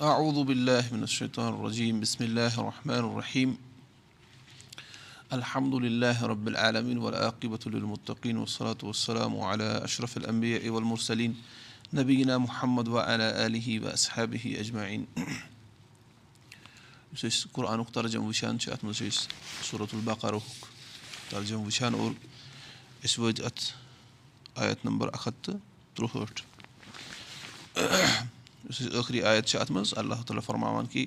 أعوذ بالله من الشيطان الرجيم. بسم الله الرحمن الرحيم. الحمد لله رب العالمين والعاقبة للمتقين والصلاة والسلام على أشرف الأنبياء والمرسلين نبينا محمد وعلى آله وأصحابه أجمعين. وٕچھان چھِ اَتھ منٛز چھِ أسۍ صوٗرت البقرُک ترجم وٕچھان اور أسۍ وٲتۍ اَتھ آیت یُس اَسہِ ٲخری آیت چھِ اَتھ منٛز اللہ تعالیٰ فرماوان کہِ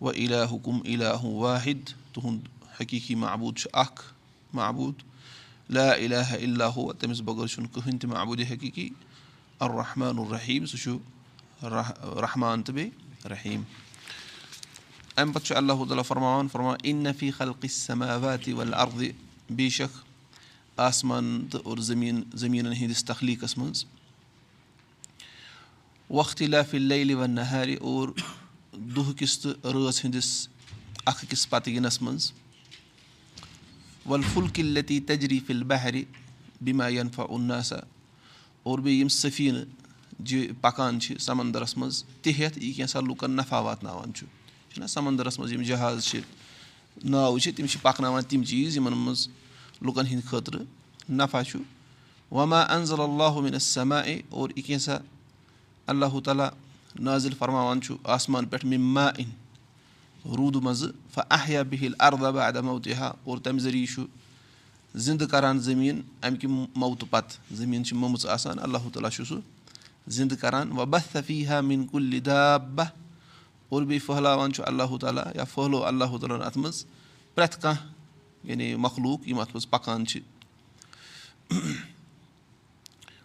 وَ علا حُکُم علا واحِد تُہُنٛد حقیٖقی محبوٗد چھُ اکھ محبوٗد لا علاح اللہ تٔمِس بغٲر چھُنہٕ کٕہٕنۍ تہِ محبوٗدِ حقیٖقی الرحمٰن الرحیٖم سُہ چھُ رحمان تہٕ بیٚیہِ رحیٖم اَمہِ پَتہٕ چھُ اللہ تعالیٰ فرماوان فرمان اِن نفی خلقِ ول اردِ بے شک آسمان تہٕ اور زٔمیٖن زٔمیٖنَن ہِنٛدِس تخلیٖقَس منٛز وقتِ لافِ لیلہِ وَ نہارِ اور دۄہ کِس تہٕ رٲژ ہِنٛدِس اکھ أکِس پَتہٕ یِنَس منٛز وَل فُل کِلتی تجری فِل بہرِ بِما ینفا اُناسا اور بیٚیہِ یِم صفیٖنہٕ جہِ پَکان چھِ سَمندرَس منٛز تہِ ہٮ۪تھ یہِ کینٛژھا لُکَن نفع واتناوان چھُ چھُنہ سَمندرَس منٛز یِم جہاز چھِ ناوٕ چھِ تِم چھِ پَکناوان تِم چیٖز یِمَن منٛز لُکَن ہِنٛدِ خٲطرٕ نفع چھُ وما انضل اللہُ مِنس سما اے اور یہِ کینٛژھا اللہُ تعالیٰ نازِل فرماوان چھُ آسمان پٮ۪ٹھ مےٚ ما اِن روٗدٕ منٛزٕ فا احیا بِہِل اردبا ادموتِہا اور تَمہِ ذٔریعہٕ چھُ زِندٕ کَران زٔمیٖن اَمہِ کہِ موتہٕ پَتہٕ زٔمیٖن چھِ مٔمٕژ آسان اللہُ تعالیٰ چھُ سُہ زِندٕ کَران وبفی ہا مِن کُلہِ دابہ اور بیٚیہِ پھٔہلاوان چھُ اللہُ تعالیٰ یا پھٔہلو اللہُ تعالیٰ ہَن اَتھ منٛز پرٛٮ۪تھ کانٛہہ یعنی مخلوٗق یِم اَتھ منٛز پَکان چھِ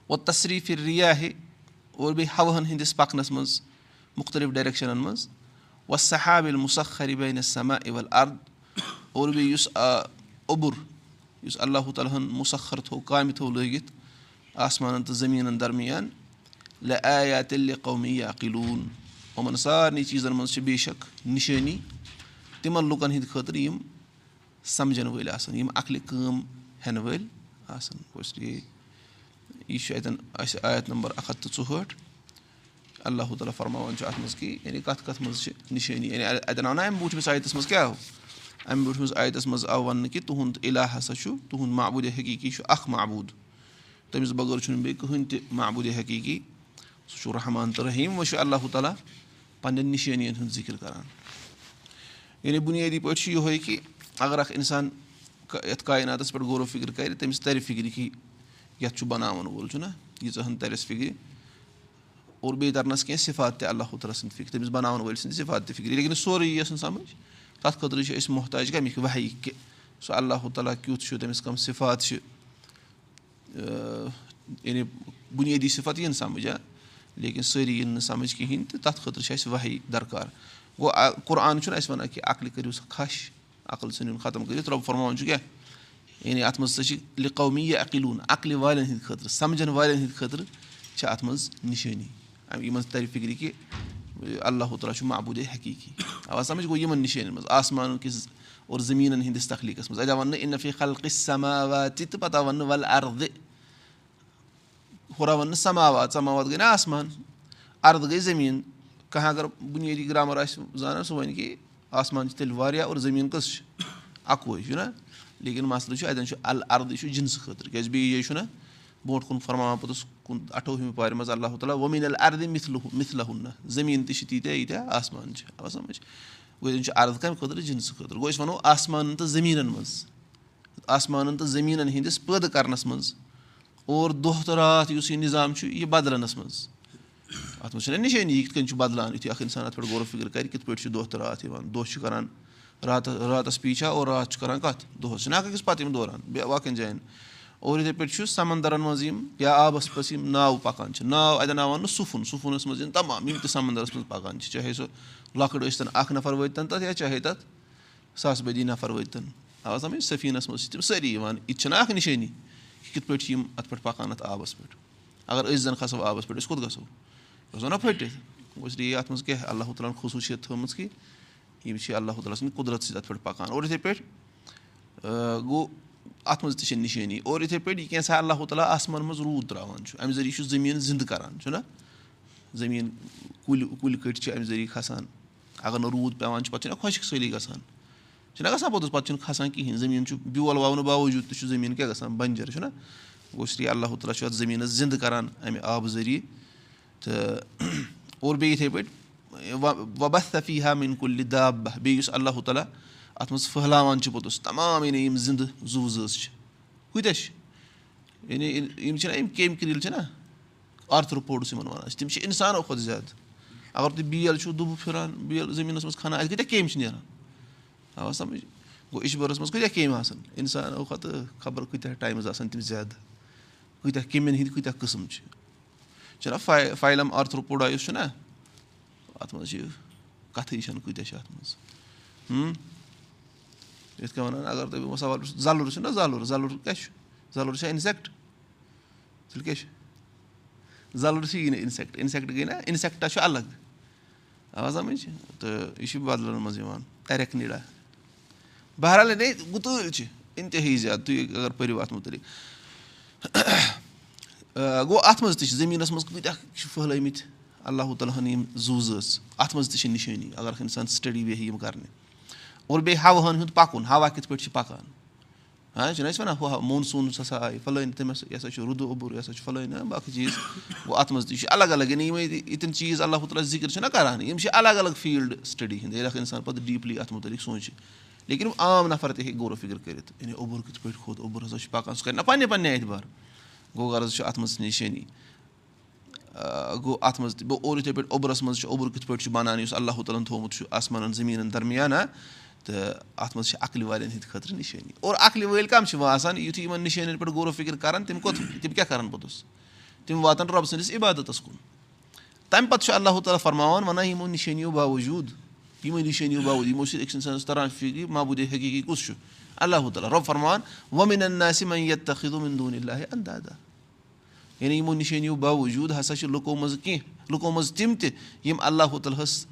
او تصریٖف رِیاہے اور بیٚیہِ ہَوہَن ہِنٛدِس پَکنَس منٛز مُختٔلِف ڈایریکشَنَن منٛز وَ صحابِل مُسخر بینِ سما اِوَل اَرد اور بیٚیہِ یُس اوٚبُر یُس اللہُ تعالیٰ ہَن مُسخر تھوٚو کامہِ تھوٚو لٲگِتھ آسمانَن تہٕ زٔمیٖنَن درمیان لے آیا تیٚلہِ قومی یا قلوٗن یِمَن سارنٕے چیٖزَن منٛز چھِ بے شک نِشٲنی تِمَن لُکَن ہِنٛدِ خٲطرٕ یِم سَمجھَن وٲلۍ آسان یِم عقلہِ کٲم ہٮ۪نہٕ وٲلۍ آسان یہِ چھُ اَتؠن اَسہِ آیت نمبر اکھ ہَتھ تہٕ ژُہٲٹھ اللہُ تعالیٰ فرماوان چھُ اَتھ منٛز کہِ یعنی کَتھ کَتھ منٛز چھِ نِشٲنی یعنی اَتؠن آو نہ اَمہِ برونٛٹھمِس آیتَس منٛز کیٛاہ آو اَمہِ برونٛٹھمِس آیتَس منٛز آو وَننہٕ کہِ تُہُنٛد علا ہسا چھُ تُہُنٛد محبوٗدِ حقیٖقی چھُ اکھ محبوٗد تٔمِس بغٲر چھُنہٕ بیٚیہِ کٕہٕنۍ تہِ محبوٗدِ حقیٖقی سُہ چھُ رحمان تہٕ رحیٖم وۄنۍ چھُ اللہُ تعالیٰ پنٕنؠن نِشٲنِیَن ہُنٛد ذِکِر کران یعنی بُنیٲدی پٲٹھۍ چھُ یِہوے کہِ اگر اکھ اِنسان یَتھ کایناتَس پؠٹھ غورو فِکر کرِ تٔمِس ترِ فِکرِ کہِ یَتھ چھُ بَناوَن وول چھُنہ ییٖژاہ ہن تَرٮ۪س فِکرِ اور بیٚیہِ تَرنَس کینٛہہ صِفات تہِ اللہُ تعالیٰ سٕنٛدِ فِکرِ تٔمِس بَناوَن وٲلۍ سٕنٛدِ صِفات تہِ فِکرِ لیکِن سورُے یی ٲسۍ نہٕ سَمٕجھ تَتھ خٲطرٕ چھِ أسۍ محتاج کَمیُک وایہِ کہِ سُہ اللہُ تعالیٰ کیُتھ چھُ تٔمِس کَم صِفات چھِ یعنی بُنیٲدی صِفت یِن سَمٕجھ ہا لیکِن سٲری یِن نہٕ سَمٕجھ کِہیٖنۍ تہٕ تَتھ خٲطرٕ چھِ اَسہِ وایہِ درکار گوٚو قۄرآن چھُنہٕ اَسہِ وَنان کہِ عقلہِ کٔرِو سا کھَش عقل ژھٕنِو نہٕ ختم کٔرِتھ رۄب فرماوُن چھُ کیٛاہ یعنی اَتھ منٛز سُہ چھِ لِقومی یہِ عقلوٗن عقلہِ والٮ۪ن ہِنٛدِ خٲطرٕ سَمجھَن والٮ۪ن ہِنٛدِ خٲطرٕ چھِ اَتھ منٛز نِشٲنی۔ یِمَن تَرِ فِکرِ کہِ اللہُ تعالیٰ چھُ محبوٗدِ حقیٖقی۔ اَوا سَمٕجھ گوٚو یِمَن نِشٲنٮ۪ن منٛز آسمان کِس اور زٔمیٖنَن ہِنٛدِس تخلیٖقَس منٛز۔ اَتہِ آو وَننہٕ اِنفی خلقہِ سماوات تہِ تہٕ پَتہٕ وَننہٕ وَلہٕ اَردٕ ہُرٕ آو وَننہٕ سماوات سماوات گٔے نہ آسمان اَردٕ گٔے زٔمیٖن۔ کانٛہہ اگر بُنیٲدی گرٛامَر آسہِ زانان سُہ وَنہِ کہِ آسمان چھِ تیٚلہِ واریاہ اور زٔمیٖن کٔژ چھِ؟ اَکوے چھُنہ لیکِن مَسلہٕ چھُ اَتؠن چھُ اَلہٕ اَردٕ چھُ جِنسہٕ خٲطرٕ کیٛازِ بیٚیہِ جایہِ چھُنہ برونٛٹھ کُن فرماوان پوٚتُس کُن اَٹھووُہمہِ پارِ منٛز اللہُ تعالیٰ. وۄمیٖن اَلہٕ اَردٕ مِتھلہٕ مِتھلہٕ نہ زٔمیٖن تہِ چھِ تیٖتیٛاہ ییٖتیٛاہ آسمان چھِ سَمٕجھ؟ گوٚو ییٚتٮ۪ن چھُ اَردٕ کامہِ خٲطرٕ جِنسہٕ خٲطرٕ گوٚو أسۍ وَنو آسمانَن تہٕ زٔمیٖنَن منٛز. آسمانَن تہٕ زٔمیٖنَن ہِنٛدِس پٲدٕ کَرنَس منٛز. اور دۄہ تہٕ راتھ یُس یہِ نِظام چھُ یہِ بَدلَنَس منٛز. اَتھ منٛز چھِنہ نِشٲنی یہِ کِتھ کٔنۍ چھُ بَدلان. یُتھُے اَکھ اِنسان اَتھ پٮ۪ٹھ غور فِکر کَرِ کِتھ پٲٹھۍ چھُ دۄہ تہٕ راتھ یِوان دۄہ چھُ کَران راتَس راتَس پیٖچھا اور راتھ چھُ کَران کَتھ دۄہَس چھِنہ أکِس پَتہٕ یِم دوران باقٕیَن جایَن اور یِتھَے پٲٹھۍ چھُ سَمندرَن منٛز یِم یا آبَس منٛز یِم ناوٕ پَکان چھِ ناو اَتٮ۪ن آو وَننہٕ سُفُن سُفُنَس منٛز یِن تَمام یِم تہِ سَمندرَس منٛز پَکان چھِ چاہے سُہ لۄکٕٹ ٲسۍ تَن اَکھ نَفر وٲتۍ تَتھ یا چاہے تَتھ ساسہٕ بٔدی نَفر وٲتۍ تَن آ سَمٕجھ سفیٖنَس منٛز چھِ تِم سٲری یِوان یہِ تہِ چھِنہ اَکھ نِشٲنی کہِ کِتھ پٲٹھۍ چھِ یِم اَتھ پٮ۪ٹھ پَکان اَتھ آبَس پٮ۪ٹھ اگر أسۍ زَن کھَسو آبَس پٮ۪ٹھ أسۍ کوٚت گژھو أسۍ وَنو پھٔٹِتھ یہِ اَتھ منٛز کیٛاہ اللہُ تعالیٰ ہَن خصوٗصیت تھٲومٕژ کہِ یِم چھِ اللہُ تعالیٰ سٕنٛدِ قُدرت سۭتۍ اَتھ پٮ۪ٹھ پَکان اور یِتھَے پٲٹھۍ گوٚو اَتھ منٛز تہِ چھِ نِشٲنی اور یِتھَے پٲٹھۍ یہِ کینٛژھا اللہُ تعالیٰ آسمانَن منٛز روٗد ترٛاوان چھُ اَمہِ ذٔریعہٕ چھُ زٔمیٖن زِندٕ کَران چھُنہ زٔمیٖن کُلۍ کُلۍ کٔٹۍ چھِ اَمہِ ذٔریعہٕ کھَسان اگر نہٕ روٗد پیٚوان چھُ پَتہٕ چھُنہ خۄشِک سٲلی گژھان چھُنہ گژھان پوٚتُس پَتہٕ چھُنہٕ کھَسان کِہیٖنۍ زٔمیٖن چھُ بیول وَونہٕ باوجوٗد تہِ چھُ زٔمیٖن کیاہ گژھان بَنجَر چھُنہ گوٚو لیے اللہ تعالیٰ چھُ اَتھ زٔمیٖنَس زِندٕ کَران اَمہِ آبہٕ ذٔریعہٕ تہٕ اور بیٚیہِ یِتھَے پٲٹھۍ وبصفی ہا مِن کُلہِ داب بیٚیہِ یُس اللہ تعالیٰ اَتھ منٛز پھٔہلاوان چھِ پوٚتُس تمام یعنی یِم زِندٕ زُو زٲژ چھِ کۭتیاہ چھِ یعنی یِم چھِنہ یِم کیٚمۍ کِرٛیٖل چھِنہ آرتھرٛوپوڈٕس یِمَن وَنان چھِ تِم چھِ اِنسانو کھۄتہٕ زیادٕ اگر تُہۍ بیل چھُو دُبہٕ پھِران بیل زٔمیٖنَس منٛز کھَنان اَتہِ کۭتیاہ کیٚمۍ چھِ نیران آ سَمٕجھ گوٚو اِشبٲرَس منٛز کۭتیاہ کیٚمۍ آسان اِنسانو کھۄتہٕ خبر کۭتیاہ ٹایمٕز آسان تِم زیادٕ کۭتیاہ کیٚمٮ۪ن ہِنٛدۍ کۭتیاہ قٕسٕم چھِ چھُنہ فاے فایلَم آرتھرٛوپوڈا یُس چھُنہ اَتھ منٛز چھِ کَتھٕے چھَنہٕ کۭتیاہ چھِ اَتھ منٛز یِتھ کٔنۍ وَنان اگر تۄہہِ بہٕ سوال زَلُر چھُنہ زَلُر زَلُر کیاہ چھُ زَلُر چھا اِنسیکٹ تیٚلہِ کیاہ چھُ زَلُر چھِ یی نہٕ اِنسیکٹ اِنسیکٹ گٔے نہ اِنسیکٹا چھُ الگ آ سَمٕجھ تہٕ یہِ چھُ بَدلَن منٛز یِوان ایٚرٮ۪ک نیٖڈا بہرحال نے گُتٲلۍ چھِ اِنتہٲیی زیادٕ تُہۍ اگر پٔرِو اَتھ مُتعلِق گوٚو اَتھ منٛز تہِ چھِ زٔمیٖنَس منٛز کۭتیاہ چھِ پھٔہلٲمٕتۍ اللہُ تعالیٰ ہَن یِم زُو زٲژ اَتھ منٛز تہِ چھِ نِشٲنی اگر اِنسان سٹڈی بیٚہہِ یِم کَرنہِ اور بیٚیہِ ہَوہَن ہُنٛد پَکُن ہوا کِتھ پٲٹھۍ چھِ پَکان ہاں چھِنہٕ أسۍ وَنان ہُہ موٗنسوٗنٕز ہَسا آیہِ فَلٲنۍ تٔمِس یہِ ہَسا چھُ روٗدٕ اوٚبُر یہِ ہَسا چھُ فَلٲنۍ باقٕے چیٖز گوٚو اَتھ منٛز تہِ چھِ الگ الگ یعنی یِمے ییٚتٮ۪ن چیٖز اللہ تعالیٰ ذِکِر چھِنہ کَران یِم چھِ الگ الگ فیٖلڈٕ سٹڈی ہِنٛدۍ ییٚلہِ اکھ اِنسان پَتہٕ ڈیٖپلی اَتھ مُتعلِق سونٛچہِ لیکِن عام نفر تہِ ہیٚکہِ غورو فِکِر کٔرِتھ یعنی اوٚبُر کِتھ پٲٹھۍ کھوٚت اوٚبُر ہَسا چھُ پَکان سُہ کَرِ نہ پنٛنہِ پنٛنہِ اعتبار گوٚو غرض چھُ اَتھ منٛز نِشٲنی گوٚو اَتھ منٛز تہِ گوٚو اور یِتھَے پٲٹھۍ اوٚبرَس منٛز چھُ اوٚبُر کِتھ پٲٹھۍ چھُ بَنان یُس اللہ تعالیٰ ہَن تھوٚمُت چھُ آسمانَن زٔمیٖنَن درمیان تہٕ اَتھ منٛز چھِ عقلہِ والٮ۪ن ہِنٛدِ خٲطرٕ نِشٲنی۔ اور عقلہِ وٲلۍ کَم چھِ آسان یُتھُے یِمَن نِشٲنٮ۪ن پٮ۪ٹھ غورو فِکِر کَران تِم کوٚت تِم کیاہ کَرَن پوٚتُس؟ تِم واتَن رۄبہٕ سٕنٛدِس عبادتَس کُن۔ تَمہِ پَتہٕ چھُ اللہ تعالیٰ فرماوان وَنان یِمو نِشٲنیو باوجوٗد یِمَے نِشٲنیو باوجوٗد یِمو سۭتۍ أکِس اِنسانَس تَران فِکرِ محبوٗد حقیٖقی کُس چھُ؟ اللہ تعالیٰ رۄب فرماوان وۄمِن مےٚ یَتھ تخیٖدُن دوٗن اللہ اندادا یعنی یِمو نِشٲنیو باوجوٗد ہسا چھِ لُکو منٛز کینٛہہ لُکو منٛز تِم تہِ یِم اللہ تعالیٰ ہَس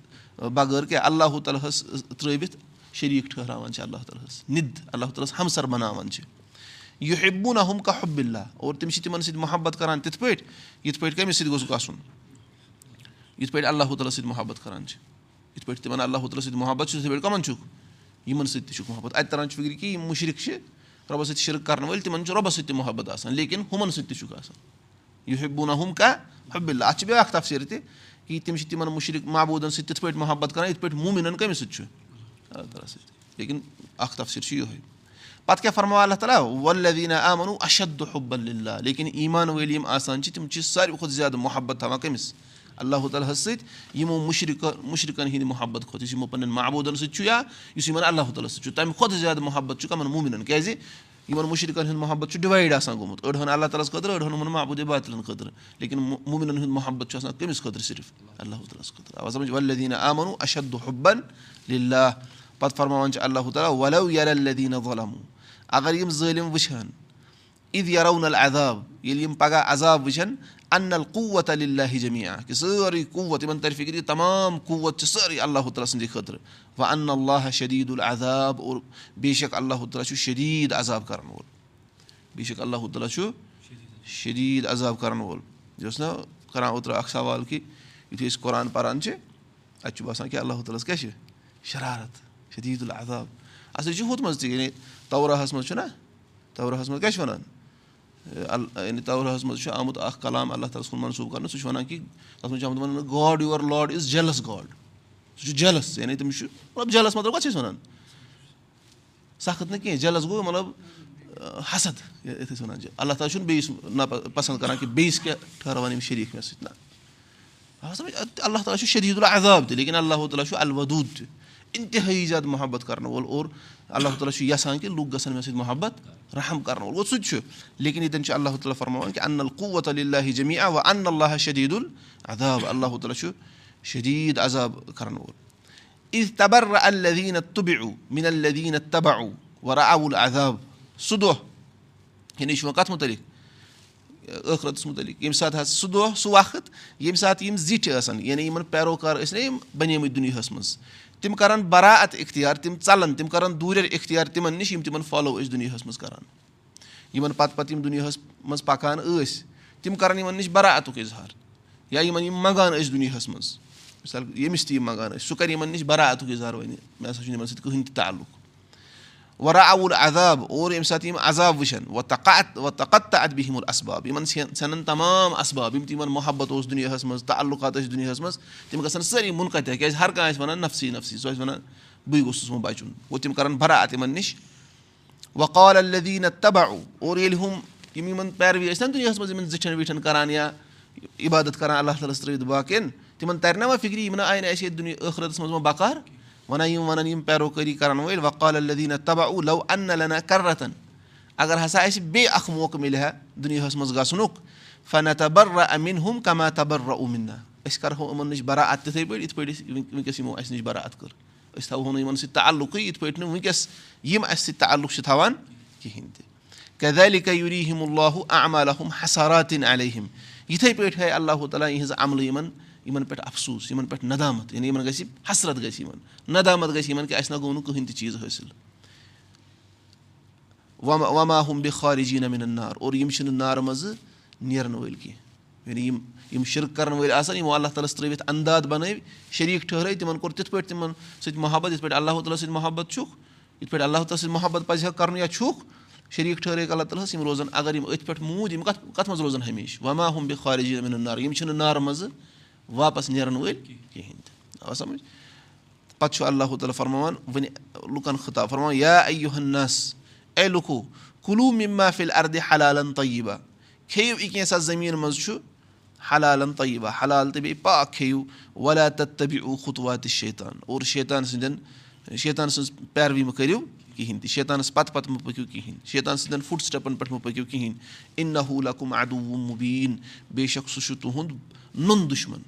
بغٲر کیٛاہ اللہ تعالیٰ ہَس ترٛٲوِتھ شریٖک ٹھٔہراوان چھِ اللہ تعالیٰ ہَس نِد اللہ تعالیٰ ہَس ہمسر بَناوان چھِ یہِ ہُم کانٛہہ حبِلہ اور تِم چھِ تِمن سۭتۍ محبت کران تِتھ پٲٹھۍ یِتھ پٲٹھۍ کٔمِس سۭتۍ گوٚژھ گژھُن یِتھ پٲٹھۍ اللہ تعالیٰ سۭتۍ محبت کران چھِ یِتھ پٲٹھۍ تِمن اللہ تعالیٰ سۭتۍ محبت چھُ تِتھٕے پٲٹھۍ کَمن چھُکھ یِمن سۭتۍ تہِ چھُکھ محبت اَتہِ تران چھُ فِکرِ کہِ یِم مُشرِق چھِ رۄبَس سۭتۍ شِرک کَرن وٲلۍ تِمن چھُ رۄبَس سۭتۍ تہِ محبت آسان لیکِن ہُمَن سۭتۍ تہِ چھُکھ آسان یہِ ہیبوٗ نہ ہُم کانٛہہ حبِلہ اَتھ چھِ بیٛاکھ تفسیٖر تہِ کہِ تِم چھِ تِمن مُشرِق محبوٗدَن سۭتۍ تِتھ پٲٹھۍ محبت کران یِتھ پٲٹھۍ موٗمِنن کٔمِس سۭتۍ چھُ اللہ تعالیٰ سۭتۍ لیکِن اکھ تفسیٖر چھُ یِہوے پَتہٕ کیاہ فرماو اللہ تعالیٰ ولیٖنا آ وَنو اَشد حب اللہ لیکِن ایٖمان وٲلۍ یِم آسان چھِ تِم چھِ ساروی کھۄتہٕ زیادٕ محبت تھاوان کٔمِس اللہ تعالیٰ ہَس سۭتۍ یِمو مُشرِق مُشرِقَن ہِنٛدِ محبت کھۄتہٕ یُس یِمو پَنٕنٮ۪ن محبوٗدَن سۭتۍ چھُ یا یُس یِمن اللہ تعالیٰ سۭتۍ چھُ تَمہِ کھۄتہٕ زیادٕ محبت چھُ کَمن موٗمِنن کیازِ یِمن مُشرِقَن ہُنٛد محبت چھُ ڈِوایڈ آسان گوٚمُت أڑ ہن اللہ تعالیٰ ہَس خٲطرٕ أڑ ہن یِمن محبوٗد باتلَن خٲطرٕ لیکِن موٗمِنن ہُنٛد محبت چھُ آسان کٔمِس خٲطرٕ صرف اللہ تعالیٰ ہَس خٲطرٕ ولیٖنا آ وَنو اَشد حُبن لِلہ پَتہٕ فرماوان چھِ اللہ تعالیٰ وَلو یلدیٖنہ غلامو اگر یِم ظٲلِم وٕچھ ہن عید یَرو نل عذاب ییٚلہِ یِم پگاہ عذاب وٕچھن ان نل قوت اللہ جمیا کہِ سٲرٕے قوت یِمن تَرِ فِکرِ تمام قوت چھِ سٲرٕے اللہ تعالیٰ سٕنٛدِ خٲطرٕ وۄنۍ ان اللہ شدیٖد العذاب. اور بے شک اللہ تعالیٰ چھُ شدیٖد عذاب کرن وول. بے شک اللہ تعالیٰ چھُ شدیٖد عذاب کرن وول. یہِ اوس نہ کران اوترٕ اکھ سوال کہِ یِتھُے أسۍ قۄران پران چھِ اَتہِ چھُ باسان کہِ اللہ تعالیٰ ہَس کیاہ چھِ شرارت. شدیٖد العذاب. اَصلی چھُ ہُتھ منٛز تہِ یعنی تورہَس منٛز چھُنہ تورہَس منٛز کیاہ چھِ وَنان یعنی تورہَس منٛز چھُ آمُت اکھ کلام اللہ تعالیٰ ہَس کُن منسوٗخ کرنہٕ سُہ چھُ وَنان کہِ تَتھ منٛز چھُ آمُت وَننہٕ God your Lord is jealous God سُہ چھُ جَلَس یعنی تٔمِس چھُ مطلب جَلَس مطلب کَتھ چھِ أسۍ وَنان سخت نہٕ کینٛہہ جَلَس گوٚو مطلب حسد یِتھ ٲسۍ وَنان چھِ اللہ تعالیٰ چھُنہٕ بیٚیِس نہ پَسنٛد کَران کہِ بیٚیِس کیٛاہ ٹھہراوان یِم شریٖک مےٚ سۭتۍ نہ اللہ تعالیٰ چھُ شدیٖد العذاب تہِ لیکِن اللہ تعالیٰ چھُ الودوٗد تہِ اِنتِہٲیی زیادٕ محبت کَرنہٕ وول اور اللہ تعالیٰ چھُ یَژھان کہِ لُکھ گژھن مےٚ سۭتۍ محبت رحم کَرنہٕ وول گوٚو سُہ تہِ چھُ لیکِن ییٚتٮ۪ن چھُ اللہ تعالیٰ فرماوان کہِ ان القوت اللہ جمی وَ ان اللہ شدیٖد العذاب اللہ تعالیٰ چھُ شدیٖد عذاب کَرن وول عیٖز تبر الدیٖن تُبِعوٗ مِن الدیٖن وَرا العذاب سُہ دۄہ یعنی چھُ وۄنۍ کَتھ مُتعلِق ٲخرَتَس مُتعلِق ییٚمہِ ساتہٕ حظ سُہ دۄہ سُہ وقت ییٚمہِ ساتہٕ یِم زِٹھۍ ٲسۍ یعنی یِمن پیروکار ٲسۍ نہ یِم بَنیمٕتۍ دُنیاہَس منٛز تِم کَرَن بَرات اِختِیار تِم ژَلَن تِم کَرَن دوٗرِ اِختِیار تِمَن نِش یِم تِمَن فالو ٲسۍ دُنیاہَس منٛز کَران یِمَن پَتہٕ پَتہٕ یِم دُنیاہَس منٛز پَکان ٲسۍ تِم کَرَن یِمَن نِش بَراتُک اِظہار یا یِمن یِم منٛگان ٲسۍ دُنیاہَس منٛز. مِثال ییٚمِس تہِ یِم منٛگان ٲسۍ سُہ کَرِ یِمن نِش بَراتُک اِظہار وَنہِ مےٚ ہسا چھُنہٕ یِمن سۭتۍ کٕہٕنۍ تہِ تعلُق وَرا اَوُل عذاب اور ییٚمہِ ساتہٕ یِم عذاب وٕچھن وۄنۍ تقت وۄنۍ تقت تہٕ اَدٕ بِہِمُل اَسباب یِمن ژھٮ۪نن تمام اَسباب یِم تہِ یِمن محبت اوس دُنیاہَس منٛز تعلُقات ٲسۍ دُنیاہَس منٛز تِم گژھن سٲری تہِ کیازِ ہر کانٛہہ آسہِ وَنان نفسی نفسی سُہ آسہِ وَنان بٕے گوٚژھُس وۄنۍ بَچُن گوٚو تِم کَرَن بَرات یِمَن نِش. وقال الدیٖن تبع اور ییٚلہِ ہُم یِم یِمَن پیروی ٲسۍ نا دُنیاہَس منٛز یِمَن زِٹھٮ۪ن وِٹھٮ۪ن کَران یا عبادت کَران اللہ تعالیٰ ہَس ترٛٲوِتھ باقٕیَن تِمَن تَرِ نہ وۄنۍ فِکرِ یِم نہ آیہِ نہٕ اَسہِ ییٚتہِ دُنیا ٲخرَتَس منٛز وۄنۍ بکار وَنان یِم وَنان یِم پیروکٲری کَرَن وٲلۍ وقال الدیٖنہ تبع لو اَنہ لنا کَررتن اگر ہسا اَسہِ بیٚیہِ اَکھ موقعہٕ مِلہِ ہا دُنیاہَس منٛز گژھنُک فنہ تبر امیٖن ہُم کما تبر اُمِنا أسۍ کَرہو یِمَن نِش بَرات تِتھَے پٲٹھۍ یِتھ پٲٹھۍ أسۍ وٕنکیٚس یِمو اَسہِ نِش بَرات کٔر أسۍ تھاوہو نہٕ یِمَن سۭتۍ تعلُقٕے یِتھ پٲٹھۍ نہٕ وٕنکیٚس یِم اَسہِ سۭتۍ تعلُق چھِ تھاوان کِہیٖنۍ تہِ کیدلی کا یوٗریٖم اللہُ عمالحم حساراتِن علیہم یِتھَے پٲٹھۍ ہاے اللہُ تعالیٰ یِہٕنٛز عملہٕ یِمَن یِمَن پٮ۪ٹھ اَفسوٗس یِمَن پٮ۪ٹھ نَدامَت یعنی یِمَن گژھِ حسرت گژھِ یِمَن۔ نَدامَت گژھِ یِمَن کہِ اَسہِ نہ گوٚو نہٕ کٕہٕنۍ تہِ چیٖز حٲصِل۔ وما وما ہُم بے خارجی نمیٖن نار اور یِم چھِنہٕ نارٕ منٛزٕ نیرَن وٲلۍ کینٛہہ۔ یعنی یِم یِم شِرک کَرَن وٲلۍ آسان یِمو اللہ تعالیٰ ہَس ترٛٲوِتھ انداد بَنٲوۍ شریٖک ٹھہرٲے تِمَن کوٚر تِتھ پٲٹھۍ تِمَن سۭتۍ محبت یِتھ پٲٹھۍ اللہ تعالیٰ سۭتۍ محبت چھُکھ یِتھ پٲٹھۍ اللہ تعالیٰ سۭتۍ محبت پَزِ ہا کَرُن یا چھُکھ شریٖک ٹھہرٲیِکھ اللہ تعالیٰ ہَس یِم روزان اگر یِم أتھۍ پٮ۪ٹھ موٗدۍ یِم کَتھ کَتھ منٛز روزان ہمیشہِ؟ وما ہُم بے خارجی نمیٖن نار یِم چھِنہٕ نارٕ منٛزٕ واپَس نیرَن وٲلۍ کِہیٖنۍ تہِ آو سَمٕجھ پَتہٕ چھُ اللہ تعالیٰ فرماوان وۄنۍ لُکَن خطاب فرماوان یا اَیُہنس اے لُکو کُلوٗ مِم محفِل اَردِ حلالن طیبہ کھیٚیِو یہِ کینٛژھا زٔمیٖن منٛز چھُ حلالن طیبہ حلال تہٕ بیٚیہِ پاک کھیٚیِو ولا تت تبہِ خُطوات شیطان اور شیطان سٕنٛدٮ۪ن شیطان سٕنٛز پیروی مہٕ کٔرِو کِہیٖنۍ تہِ شیطانَس پَتہٕ پَتہٕ مہٕ پٔکِو کِہیٖنۍ شیطان سٕنٛدٮ۪ن فُٹ سِٹٮ۪پَن پٮ۪ٹھ مہٕ پٔکِو کِہیٖنۍ اِن نہ ہوٗ لکُم اَدوٗ مُبیٖن. بے شک سُہ چھُ تُہُنٛد نُن دُشمَن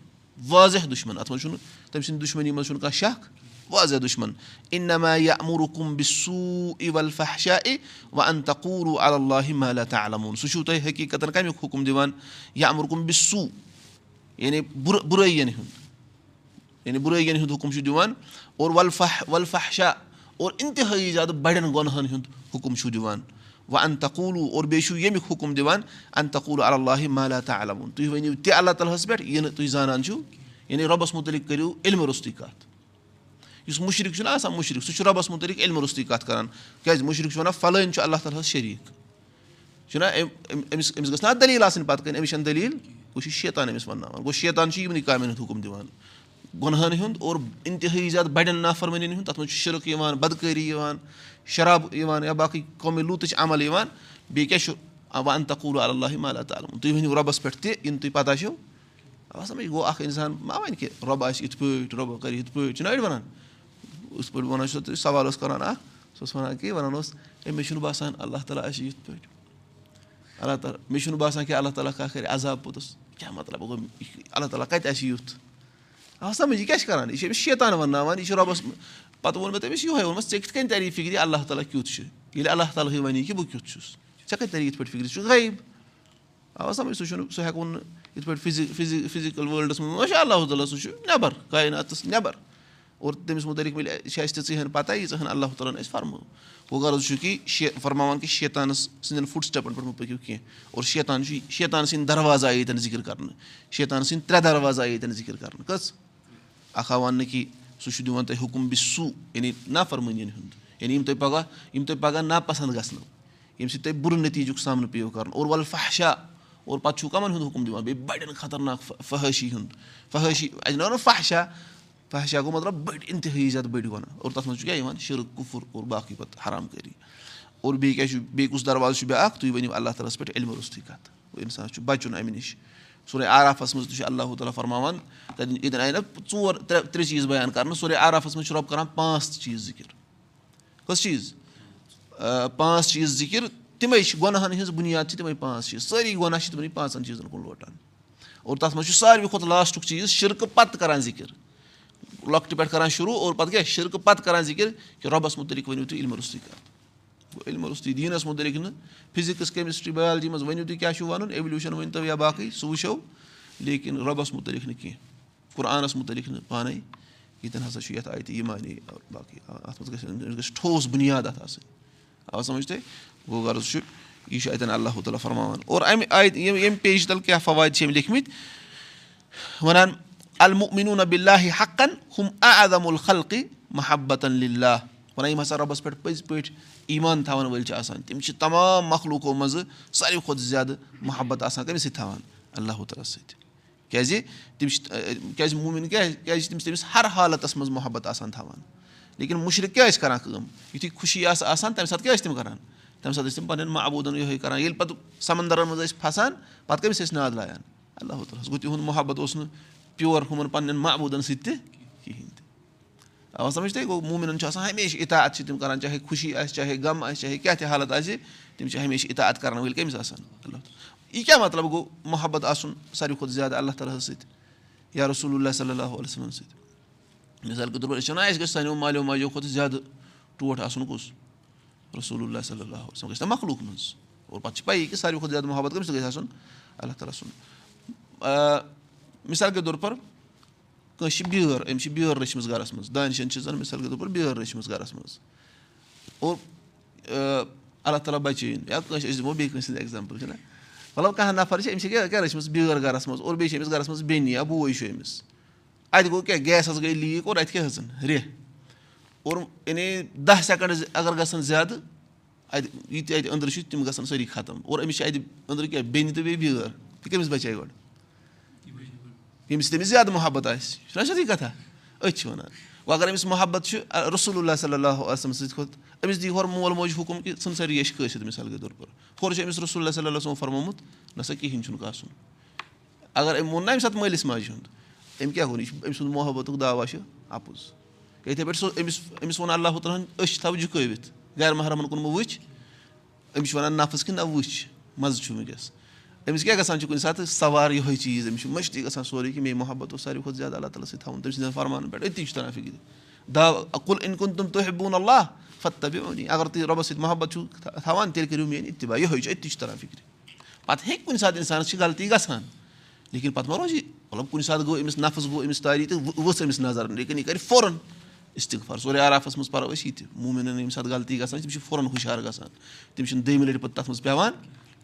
واضح دُشمَن. اَتھ منٛز چھُنہٕ تٔمۍ سٕنٛدِ دُشمنی منٛز چھُنہٕ کانٛہہ شک واضح دُشمَن. اِن نما یا امرُکُم بِسوٗ اِول فحشا اے وَ ان تقوٗرو اللہِ مالا تعلموٗن سُہ چھُو تۄہہِ حقیٖقتَن کَمیُک حُکُم دِوان یا امرُکُم بِسوٗ یعنی بُرٕ بُرٲیِین ہُنٛد یعنی بُرٲیِین ہُنٛد حُکُم چھُ دِوان اور وَلفح وَلفحشا اور اِنتِہٲیی زیادٕ بَڑٮ۪ن گۄنہَن ہُنٛد حُکُم چھُو دِوان وَ ان تقوٗلوٗ اور بیٚیہِ چھُو ییٚمیُک حُکُم دِوان ان تقوٗل اللہِ مالا تعلموٗن تُہۍ ؤنِو تہِ اللہ تعالیٰ ہَس پٮ۪ٹھ یہِ نہٕ تُہۍ زانان چھِو یعنی رۄبَس مُتعلِق کٔرِو علمہِ روٚستُے کَتھ یُس مُشرِق چھُنہ آسان مُشرِق سُہ چھُ رۄبَس مُتعلِق علمہِ روٚستُے کَتھ کَران کیٛازِ مُشرِق چھُ وَنان فَلٲنۍ چھُ اللہ تعالیٰ ہَس شریٖک چھُنہ أمِس أمِس گٔژھ نا دٔلیٖل آسٕنۍ پَتہٕ کَنۍ أمِس چھَنہٕ دٔلیٖل گوٚو چھِ شیطان أمِس گۄنہَن ہُنٛد اور اِنتِہٲیی زیادٕ بَڑٮ۪ن نافرمٲنٮ۪ن ہُنٛد تَتھ منٛز چھُ شِرک یِوان بَدکٲری یِوان شراب یِوان یا باقٕے قومی لوٗتٕچ عمل یِوان۔ بیٚیہِ کیاہ چھُ؟ ان تقوٗل اللہِ مالا تعلُم تُہۍ ؤنِو رۄبَس پٮ۪ٹھ تہِ یِنہٕ تُہۍ پَتہ چھُو۔ سَمجھ گوٚو اَکھ اِنسان ما وَنہِ کہِ رۄب آسہِ یِتھ پٲٹھۍ رۄبہ کَرِ یِتھ پٲٹھۍ چھِنہ أڑۍ وَنان؟ یِتھ پٲٹھۍ وَنان چھُ تُہۍ سوال اوس کَران اَکھ سُہ اوس وَنان کہِ وَنان اوس ہے مےٚ چھُنہٕ باسان اللہ تعالیٰ آسہِ یِتھ پٲٹھۍ۔ اللہ تعالیٰ مےٚ چھُنہٕ باسان کہِ اللہ تعالیٰ کانٛہہ کَرِ عذاب پوٚتُس۔ کیٛاہ مطلب؟ گوٚو اللہ تعالیٰ کَتہِ آسہِ یُتھ سَمٕجھ یہِ کیٛاہ چھِ کَران یہِ چھِ أمِس شیطان وَنناوان یہِ چھُ رۄبَس پَتہٕ ووٚن مےٚ تٔمِس یِہوے ووٚنمَس ژےٚ کِتھ کٔنۍ تَری فِکرِ اللہ تعالیٰ کیُتھ چھُ ییٚلہِ اللہ تعالیٰ وَنی کہِ بہٕ کیُتھ چھُس ژےٚ کَتہِ تَری یِتھ پٲٹھۍ فِکرِ سُہ چھُ غایب آ سَمٕجھ سُہ چھُنہٕ سُہ ہٮ۪کون نہٕ یِتھ پٲٹھۍ فِزِکَل وٲلڈَس منٛز چھُ اللہ تعالیٰ سُہ چھُ نٮ۪بَر کایناتَس نٮ۪بَر اور تٔمِس مُتعلِق مِلہِ چھِ اَسہِ تِژٕے ہن پَتہ ییٖژاہ ہن اللہ تعالیٰ ہَن اَسہِ فرمٲو گوٚو غرض چھُ کہِ شے فرماوان کہِ شیطانَس سٕنٛدٮ۪ن فُٹ سِٹٮ۪پَن پٮ۪ٹھ مہٕ پٔکِو کینٛہہ اور شیطان چھُ شیطان سٕنٛدۍ دَرواز آیہِ ییٚتٮ۪ن ذِکِر کَرنہٕ شیطان سٕنٛدۍ ترٛےٚ دَرواز آیہِ ییٚتٮ۪ن ذِکِر کَرنہٕ کٔژ اَکھ آو وَننہٕ کہِ سُہ چھُ دِوان تۄہہِ حُکُم بِسوٗ یعنی نافرمٲنِین ہُنٛد یعنی یِم تۄہہِ پَگاہ یِم تۄہہِ پَگاہ ناپَسنٛد گژھنو ییٚمہِ سۭتۍ تۄہہِ بُرٕ نٔتیٖجُک سامنہٕ پیٚیو کَرُن اور وَلہٕ فحشا اور پَتہٕ چھُو کَمَن ہُنٛد حُکُم دِوان بیٚیہِ بَڑٮ۪ن خطرناک فحٲشی ہُنٛد فحٲشی اَسہِ نہ فحشا فحشا گوٚو مطلب بٔڑۍ اِنتِہٲیی زیادٕ بٔڑۍ وَنان اور تَتھ منٛز چھُ کیٛاہ یِوان شِرک کُفُر اور باقٕے پَتہٕ حرام کٲری اور بیٚیہِ کیاہ چھُ بیٚیہِ کُس دَروازٕ چھُ بیٛاکھ تُہۍ ؤنِو اللہ تعالیٰ ہَس پٮ۪ٹھ علمہِ روٚستُے کَتھ اِنسانَس چھُ بَچُن اَمہِ نِش سورُے آرافَس منٛز تہِ چھُ اللہ تعالیٰ فرماوان تَتٮ۪ن ییٚتٮ۪ن آیہِ نہ ژور ترٛےٚ ترٛےٚ چیٖز بَیان کَرنہٕ سورُے آرافَس منٛز چھُ رۄب کَران پانٛژھ چیٖز ذِکِر کٔژ چیٖز پانٛژھ چیٖز ذِکِر تِمَے چھِ گۄنہَن ہِنٛز بُنیاد چھِ تِمَے پانٛژھ چیٖز سٲری گۄناہ چھِ تِمنٕے پانٛژَن چیٖزَن کُن لوٹان اور تَتھ منٛز چھُ ساروی کھۄتہٕ لاسٹُک چیٖز شِرکہٕ پَتہٕ کَران ذِکِر لۄکٹہِ پٮ۪ٹھ کَران شروٗع اور پَتہٕ کیٛاہ شِرکہٕ پَتہٕ کَران ذِکِر کہِ رۄبَس مُتعلِق ؤنِو تُہۍ علمہِ روٚستُے کَتھ گوٚو علمہِ روٚستُے دیٖنَس مُتعلِق نہٕ فِزِکٕس کیمِسٹرٛی بَیالجی منٛز ؤنِو تُہۍ کیٛاہ چھُو وَنُن ایٚولیوٗشَن ؤنۍتو یا باقٕے سُہ وٕچھو لیکِن رۄبَس مُتعلِق نہٕ کینٛہہ قُرآنَس مُتعلِق نہٕ پانَے ییٚتٮ۪ن ہَسا چھُ یَتھ آیہِ تہِ یہِ مانے باقٕے اَتھ منٛز گژھِ گژھِ ٹھوس بُنیاد اَتھ آسٕنۍ آ سَمٕجھ تُہۍ گوٚو غرض چھُ یہِ چھُ اَتٮ۪ن اللہ تعالیٰ فرماوان. اور اَمہِ آیہِ ییٚمہِ پیجہِ تَل کیٛاہ فواد چھِ أمۍ لیکھمٕتۍ وَنان المُؤمِنوٗ نبِ اللہِ حقن ہُم اعدم الخلقہِ محبت للہ وَنان یِم ہسا رۄبَس پؠٹھ پٔزۍ پٲٹھۍ ایٖمان تھاوَن وٲلۍ چھِ آسان تِم چھِ تمام مخلوٗقو منٛزٕ ساروی کھۄتہٕ زیادٕ محبت آسان کٔمِس سۭتۍ تھاوان اللہُ تعالیٰ سۭتۍ۔ کیازِ تِم چھِ کیازِ موٗمِن کیازِ کیازِ تِم چھِ تٔمِس ہر حالتس منٛز محبت آسان تھاوان۔ لیکِن مُشرِق کیٛاہ ٲسۍ کران کٲم؟ یِتھُے خوشی آسہٕ آسان تَمہِ ساتہٕ کیاہ ٲسۍ تِم کران؟ تَمہِ ساتہٕ ٲسۍ تِم پَنٕنؠن معبوٗدَن یِہوے کران۔ ییٚلہِ پَتہٕ سَمندرَن منٛز ٲسۍ پھسان پَتہٕ کٔمِس ٲسۍ ناد لایان؟ اللہُ تعالیٰ ہَس گوٚو تِہُنٛد محبت اوس نہٕ پیور ہُمَن پَنٕنؠن معبوٗدَن سۭتۍ تہِ کِہیٖنۍ تہِ سَمجھ تۄہہِ گوٚو موٗمِنَن چھُ آسان ہمیشہِ اِطاعت چھِ تِم کران چاہے خوشی آسہِ چاہے غم آسہِ چاہے کیاہ تہِ حالت آسہِ تِم چھِ ہمیشہِ اِطاعت کرن وٲلۍ کٔمِس آسان اللہ یہِ کیاہ مطلب گوٚو محبت آسُن ساروی کھۄتہٕ زیادٕ اللہ تعالیٰ ہَس سۭتۍ یا رسول اللہ صلی اللہ علیہ وسلم سۭتۍ مِثال کے طور پر أسۍ چھِ وَنان اَسہِ گژھِ سانیو مالیو ماجیو کھۄتہٕ زیادٕ ٹوٹھ آسُن کُس رسول اللہ صلی اللہ وسلم گژھِ نہ مخلوٗق منٛز اور پَتہٕ چھِ پَیی کہِ ساروی کھۄتہٕ زیادٕ محبت کٔمِس سۭتۍ گژھِ آسُن اللہ تعالیٰ سُنٛد مِثال کے طور پر کٲنٛسہِ چھِ بیٲر أمِس چھِ بیٲر رٔچھمٕژ گرَس منٛز دانِشَن چھِ زَن مِثال کے طور پر بیٲر رٔچھمٕژ گرَس منٛز اور اللہ تعالیٰ بَچٲیِن یا کٲنٛسہِ أسۍ دِمو بیٚیہِ کٲنٛسہِ ہٕنٛز ایٚگزامپٕل چھِنہ مطلب کانٛہہ نَفر چھِ أمِس چھِ کیٛاہ کیٛاہ رٔچھمٕژ بیٲر گرَس منٛز اور بیٚیہِ چھِ أمِس گرَس منٛز بیٚنہِ یا بوے چھُ أمِس اَتہِ گوٚو کیٛاہ گیسَس گٔے لیٖک اور اَتہِ کیٛاہ ہیٚژٕن ریٚہہ اور یعنی دَہ سیٚکَنٛڈ اگر گژھن زیادٕ اَتہِ یہِ تہِ اَتہِ أنٛدرٕ چھُ تِم گژھن سٲری ختم اور أمِس چھِ اَتہِ أنٛدرٕ کیٛاہ بیٚنہِ تہٕ بیٚیہِ بیٲر یہِ کٔمِس بَچایہِ گۄڈٕ ییٚمِس تٔمِس زیادٕ محبت آسہِ چھُنہ سیٚودُے کَتھا أتھۍ چھِ وَنان وۄنۍ اگر أمِس محبت چھُ رسول اللہ صلی اللہ علیہم سٕنٛدۍ کھۄتہٕ أمِس دی ہورٕ مول موج حُکُم کہِ ژھٕن سٲری یہِ کٲنٛسہِ مِثال کے طور پر ہورٕ چھُ أمِس رسول اللہ صلی اللہ صٲب فرمومُت نہ سا کِہیٖنۍ چھُنہٕ کاسُن اگر أمۍ ووٚن نہ اَمہِ ساتہٕ مٲلِس ماجہِ ہُنٛد أمۍ کیاہ ووٚن یہِ چھُ أمۍ سُنٛد محبتُک دعوا چھُ اَپُز یِتھٕے پٲٹھۍ سُہ أمِس أمِس ووٚن اللہ تعالیٰ ہَن أچھ تھاو جُکٲوِتھ گرِ محرمَن کُن مہٕ وٕچھ أمِس چھِ وَنان نفٕژ کہِ نہ وٕچھ مَزٕ چھُ وٕنکیٚس أمِس کیاہ گژھان چھُ کُنہِ ساتہٕ سوار یِہوے چیٖز أمِس چھُ مٔشتی گژھان سورُے کہِ مے محبت اوس ساروی کھۄتہٕ زیادٕ اللہ تعالیٰ سۭتۍ تھاوُن تٔمۍ سٕنٛدٮ۪ن فرمانَن پٮ۪ٹھ أتی چھُ تران فِکرِ دَو کُل اِن کُن تِم تُہۍ بوٗن اللہ فت تبی اگر تُہۍ رۄبَس سۭتۍ محبت چھُو تھاوان تیٚلہِ کٔرِو میٲنۍ اِتبا یِہوے چھُ أتی چھُ تران فِکرِ پَتہٕ ہیٚکہِ کُنہِ ساتہٕ اِنسانَس چھِ غلطی گژھان لیکِن پَتہٕ ما روزِ یہِ مطلب کُنہِ ساتہٕ گوٚو أمِس نفٕژ گوٚو أمِس تاری تہٕ ؤژھ أمِس نظر. لیکِن یہِ کَرِ فورَن اِستِغفر سورُے عرافَس منٛز پَرو أسۍ یہِ تہِ موٗمِنَن ییٚمہِ ساتہٕ غلطی گژھان تِم چھِ فورَن ہُشار گژھان تِم چھِنہٕ دٔیمہِ لَٹہِ پَتہٕ تَتھ منٛز پیٚوان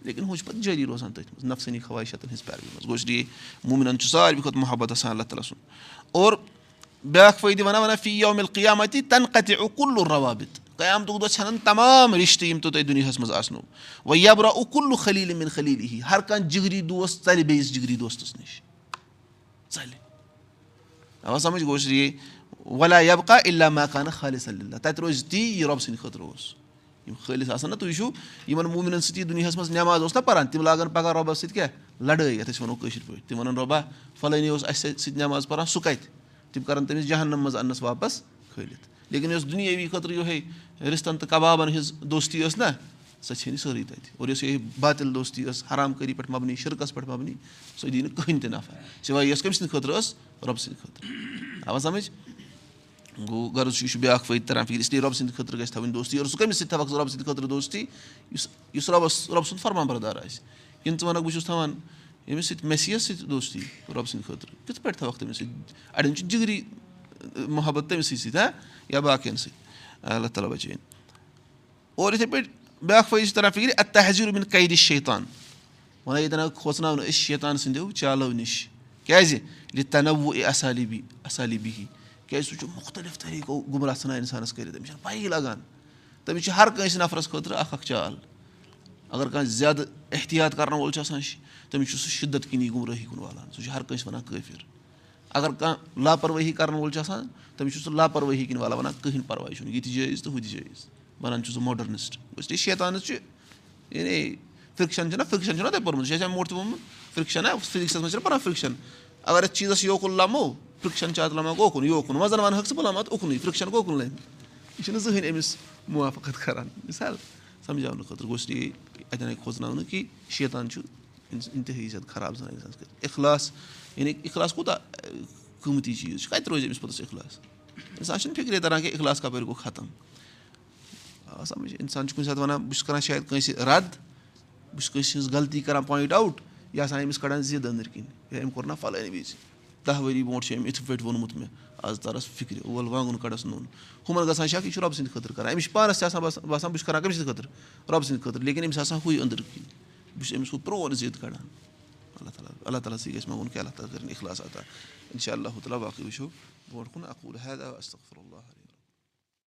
لیکِن ہُہ چھُ پَتہٕ جٲری روزان تٔتھۍ منٛز نفسٲنی خواہِشَتَن ہِنٛز پیروی منٛز گوٚو لیے موٗمِنَن چھُ ساروی کھۄتہٕ محبت آسان اللہ تعالیٰ سُنٛد اور بیٛاکھ فٲیدٕ وَنان وَنان فی یومِل قیامَتی تَنہٕ کَتہِ اُکُلُ رَوابِت قیامتُک دۄہ ژھٮ۪نان تمام رِشتہٕ یِم تہِ تۄہہِ دُنیاہَس منٛز آسنو وۄنۍ یبرا اُکُلُ خلیٖل مِن خلیٖل ہی ہر کانٛہہ جِگری دوس ژَلہِ بیٚیِس جِگری دوستَس نِش ژَلہِ اَوا سَمٕجھ گوٚو لیے وَلا یبکا اللہ مکانہٕ خالِص اللہ تَتہِ روزِ تی یہِ رۄبہٕ سٕنٛدِ خٲطرٕ اوس یِم خٲلِص آسان نہ تُہۍ وٕچھِو یِمن موٗمِنن سۭتۍ یہِ دُنیاہَس منٛز نٮ۪ماز اوس نہ پَران تِم لاگان پَگہہ رۄبَس سۭتۍ کیاہ لَڑٲے یَتھ أسۍ وَنو کٲشِر پٲٹھۍ تِم وَنان رۄبا فَلٲنی اوس اَسہِ سۭتۍ نٮ۪ماز پَران سُہ کَتہِ تِم کَرَن تٔمِس جہنَم منٛز اَننَس واپَس کھٲلِتھ لیکِن یۄس دُنیٲوی خٲطرٕ یِہوے رِستَن تہٕ کَبابَن ہِنٛز دوستی ٲس نہ سۄ ژھیٚنہِ سٲرٕے تَتہِ اور یۄس یہِ باتِل دوستی ٲس حرام کٲری پٮ۪ٹھ مَبنی شِرکَس پٮ۪ٹھ مَبنی سۄ دی نہٕ کٕہٕنۍ تہِ نَفع سِوے یۄس کٔمۍ سٕنٛدِ خٲطرٕ ٲس رۄبہٕ سٕنٛدِ خٲطرٕ آوا سَمٕجھ گوٚو غرض چھُ یہِ چھُ بیٛاکھ فٲیدٕ تَران فِکرِ اِسلیے رۄبہٕ سٕنٛدِ خٲطرٕ گژھِ تھاوٕنۍ دوستی اور سُہ کٔمِس سۭتۍ تھاوَکھ ژٕ رۄبہٕ سٕنٛدِ خٲطرٕ دوستی یُس رۄبَس رۄبہٕ سُنٛد فرمان بردار آسہِ کِنہٕ ژٕ وَنکھ بہٕ چھُس تھاوان ییٚمِس سۭتۍ میٚسیَس سۭتۍ دوستی رۄبہٕ سٕنٛدِ خٲطرٕ کِتھ پٲٹھۍ تھاوَکھ تٔمِس سۭتۍ اَڑٮ۪ن جِگری محبت تٔمسٕے سۭتۍ ہا یا باقٕیَن سۭتۍ اللہ تعالیٰ بَچٲیِن اور یِتھَے پٲٹھۍ بیٛاکھ فٲیدٕ چھِ تَران فِکرِ تہذیٖر مِن قیدِ شیطان وَنان ییٚتٮ۪ن آو کھوژناونہٕ أسۍ شیطان سٕنٛدیو چالو نِش کیٛازِ ییٚلہِ تَنوُ اے اَصالیٖبی اَصالیٖبی کیٛازِ سُہ چھُ مُختٔلِف طٔریٖقو گُمراہ ژھٕنان اِنسانَس کٔرِتھ تٔمِس چھَنہٕ پَیی لگان۔ تٔمِس چھِ ہر کٲنٛسہِ نَفرَس خٲطرٕ اَکھ اکھ چال۔ اگر کانٛہہ زیادٕ احتِیاط کَرن وول چھُ آسان تٔمِس چھُ سُہ شِدت کِنی گُمرٲہی کُن والان۔ سُہ چھُ ہر کٲنٛسہِ وَنان کٲفِر۔ اگر کانٛہہ لاپَروٲہی کَرن وول چھُ آسان تٔمِس چھُ سُہ لاپَروٲہی کِنۍ والان وَنان کٕہٕنۍ پَرواے چھُنہٕ یہِ تہِ جٲیِز تہٕ ہُہ تہِ جٲیِز۔ وَنان چھُ سُہ ماڈٲرنِسٹ شیطانَس چھُ یعنی فِرٛکشَن چھُنہ فِرٛکشَن چھُنہ تۄہہِ پوٚرمُت۔ سُہ چھِ اَمہِ برونٛٹھ تہِ ووٚنمُت فِرٛکشَن ہا فِزِکسَس منٛز چھِنہ پَران فِرٛکشَن اگر أسۍ چیٖزَس یوکُن لَمو فِرٛکشَن چھِ اَتھ لَمان اوکُن یوکُن وۄنۍ زَن وَنہٕ ہَکھ ژٕ بہٕ لَمہٕ اَتھ اُکنُے فِرٛکشَن کوکُن لَمہِ یہِ چھُنہٕ زٕہٕنۍ أمِس مُوافقت کَران مِثال سَمجاونہٕ خٲطرٕ گوٚو اس لیے اَتؠن آیہِ کھوژناونہٕ کہِ شیطان چھُ اِنتِہٲیی زیادٕ خراب اِخلاص یعنی اِخلاص کوٗتاہ قۭمتی چیٖز چھُ کَتہِ روزِ أمِس پوٚتُس اِخلاص اِنسان چھُنہٕ فِکرے تَران کہِ اِخلاص کَپٲرۍ گوٚو ختم آ سَمجھ اِنسان چھُ کُنہِ ساتہٕ وَنان بہٕ چھُس کَران شاید کٲنٛسہِ رَد بہٕ چھُس کٲنٛسہِ ہٕنٛز دَہ ؤری برونٛٹھ چھُ أمۍ یِتھ پٲٹھۍ ووٚنمُت مےٚ آز تَرَس فِکرِ اول وانٛگُن کَڑَس نوٚن۔ ہُمَن گژھان شک یہِ چھُ رۄبہٕ سٕنٛدِ خٲطرٕ کَران۔ أمِس چھِ پانَس تہِ آسان باسان باسان بہٕ چھُس کَران کٔمۍ سٕنٛدِ خٲطرٕ رۄبہٕ سٕنٛدِ خٲطرٕ لیکِن أمِس آسان ہُے أنٛدٕرۍ کِنۍ۔ بہٕ چھُس أمِس ہُہ پرٛون ضِد کَڑان۔ اللہ تعالیٰ اللہ تعالیٰ سٕے گژھِ منٛگُن کہِ اللہ تعالیٰ کٔرِنۍ اِخلاص عطا۔ اِنشاء اللہ تعالیٰ باقٕے وٕچھو۔ برونٛٹھ کُن اَکوٗل حید استغفر اللہ